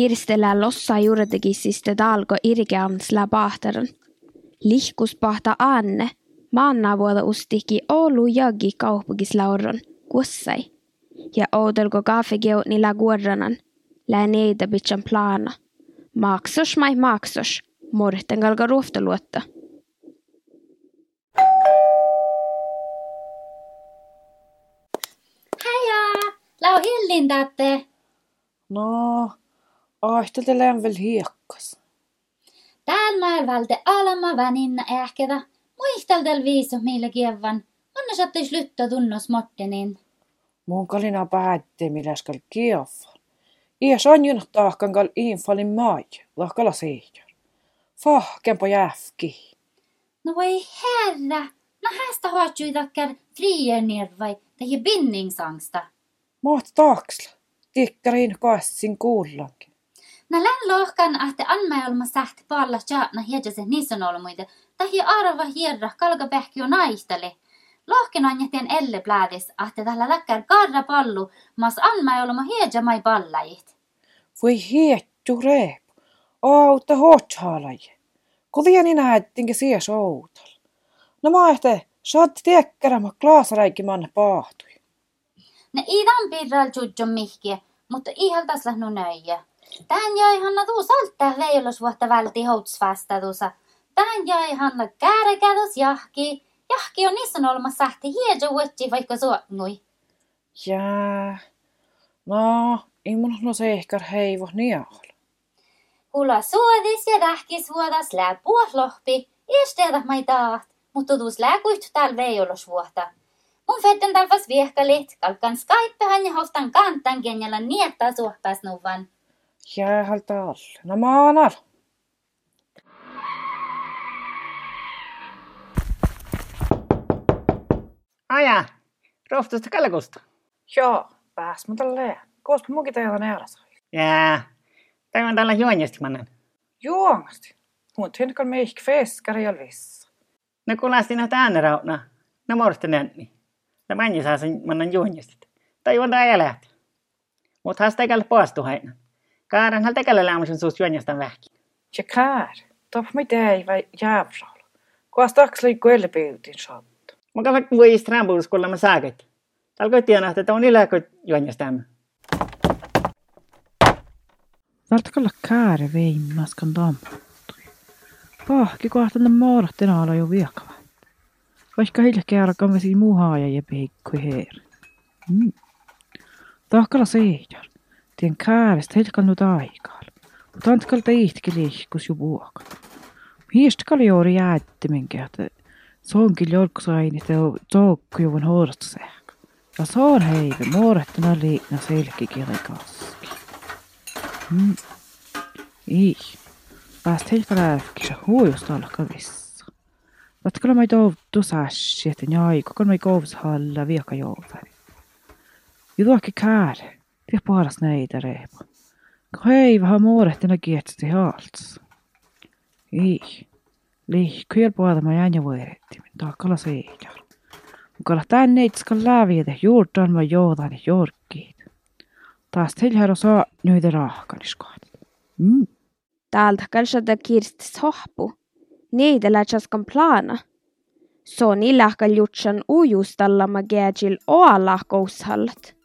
Kirstellä lossa juurdegisiste dalgo irgeams lä pahtaran. Lihkus pahta anne, maanna vuoda ustiki Oulu jagi kaupunkislauron, kussai. Ja oudelko kaafegeu niillä guorranan, lää neitä bitchan plana. Maksos mai maksos, morten galga ruoftaluotta. Heja! Lau hillindatte. No, aihtelelen väl hiekkas. Täällä mä valde alama väninna ähkeda. Muisteldel viisu meille kievan. Anna saatte slytta tunnos mortenin. Mun kalina päätte, millä skal kieffa. Iäs on jyn tahkan kal infalin maaj, lahkala. Fahken på jäfki. No voi herra. No hästä hoitui takkar frier nervai. Det är bindningsangsta. Maat taaksla. Tikkarin kassin kuullankin. Na län lohkan ahte anmäolma sähti paalla tjaatna hiedjäsen nisun olmuide. Tahi arva hierra kalga pähki on naistale. Lohken on jätien elle plädis ahte tällä läkkär karra pallu, mas anmäolma hiedjä mai pallajit. Voi hiettu reep. Auta hotshaalaje. Kovia niin näettiinkin sies outal. No mä ehte, saat tiekkärämä klaasaräikki manne pahtui. Ne idan pirral tjudjon mihkiä, mutta ihaltas lähnu nöijä. Tän jäi hanna tuu salttaa veilosvuotta välti houtsvasta tuusa. Tän jäi hanna käärekädus jahki. Jahki on niissä olma sähti hiedjo vuotsi vaikka suotnui. Jää. No, ei mun no se ehkä heivo niahol. Kulla suodis ja rähkis vuodas lää puolohpi. Iesteetä mai taat, mutta tuus lää kuihtu täällä veilosvuotta. Mun fetten talvas viehkalit, kalkan Skypehan ja hostan kantan genjalla niettaa suhpas nuvan. Jää halta all. No mä annan. Aja, rohtuista kalkusta. Joo, pääs mä tälle. Koospa munkin täällä näärä Jää, tämä on tällä juonjestimannen. Juomasti. Mut hinkal meik feskari ja vissa. No kuulasti näitä äänerautna. No morsta nänni. No männi saa sen mannen juonjestit. Tai on tää elät. Mut has tekällä paastu haina. Kaaran hal tekällä lämmösen suus juonjestan vähki. Ja kär. Top mä tei vai jävral. Koas taksli kuellepyytin saat. Mä kavak voi strambuus kuulla mä saaket. Talko tiedä, että on iläkö juonjestan. Tartkalla kääre veimmaskan damputtui. Pahki kohtana morten ala jo viekava. Vaikka heille kerran vesi muu haaja ja peikku heer. Mm. Tahkalla seijar. Tien käävästä helkannut aikaan. Mutta antkalta ihtki liikkus jo vuokan. Miestkali juuri jäätti minkä, että se onkin jolksain, että joukkujuvun hortseen. Ja se on heivä, muorettuna liikna selkikirikaski. Mm. Ih. Pääst helka lääkkisä huojusta alkaa vissa. Vatkalla mä toivottu sassi, että njaiku, kun mä kouvus halla viaka joupäin. Jutuakki kääre. Tiedä paras näitä reepa. Hei, vähän muorettina kietsi halts. Ei. Liikkuja puolta mä jäin ja vuoretti, taakalla seijar. Mukalla tänne itskal läviitä juurtaan mä joutan jorkkiit. Taas teillä saa nyitä rahkaniskoat. Mm. Täältä kalsada kirstis hohpu. Niitä lähtsaskan plana. So ni lähkal jutsan ujustalla ma gäjil oalla koushallat.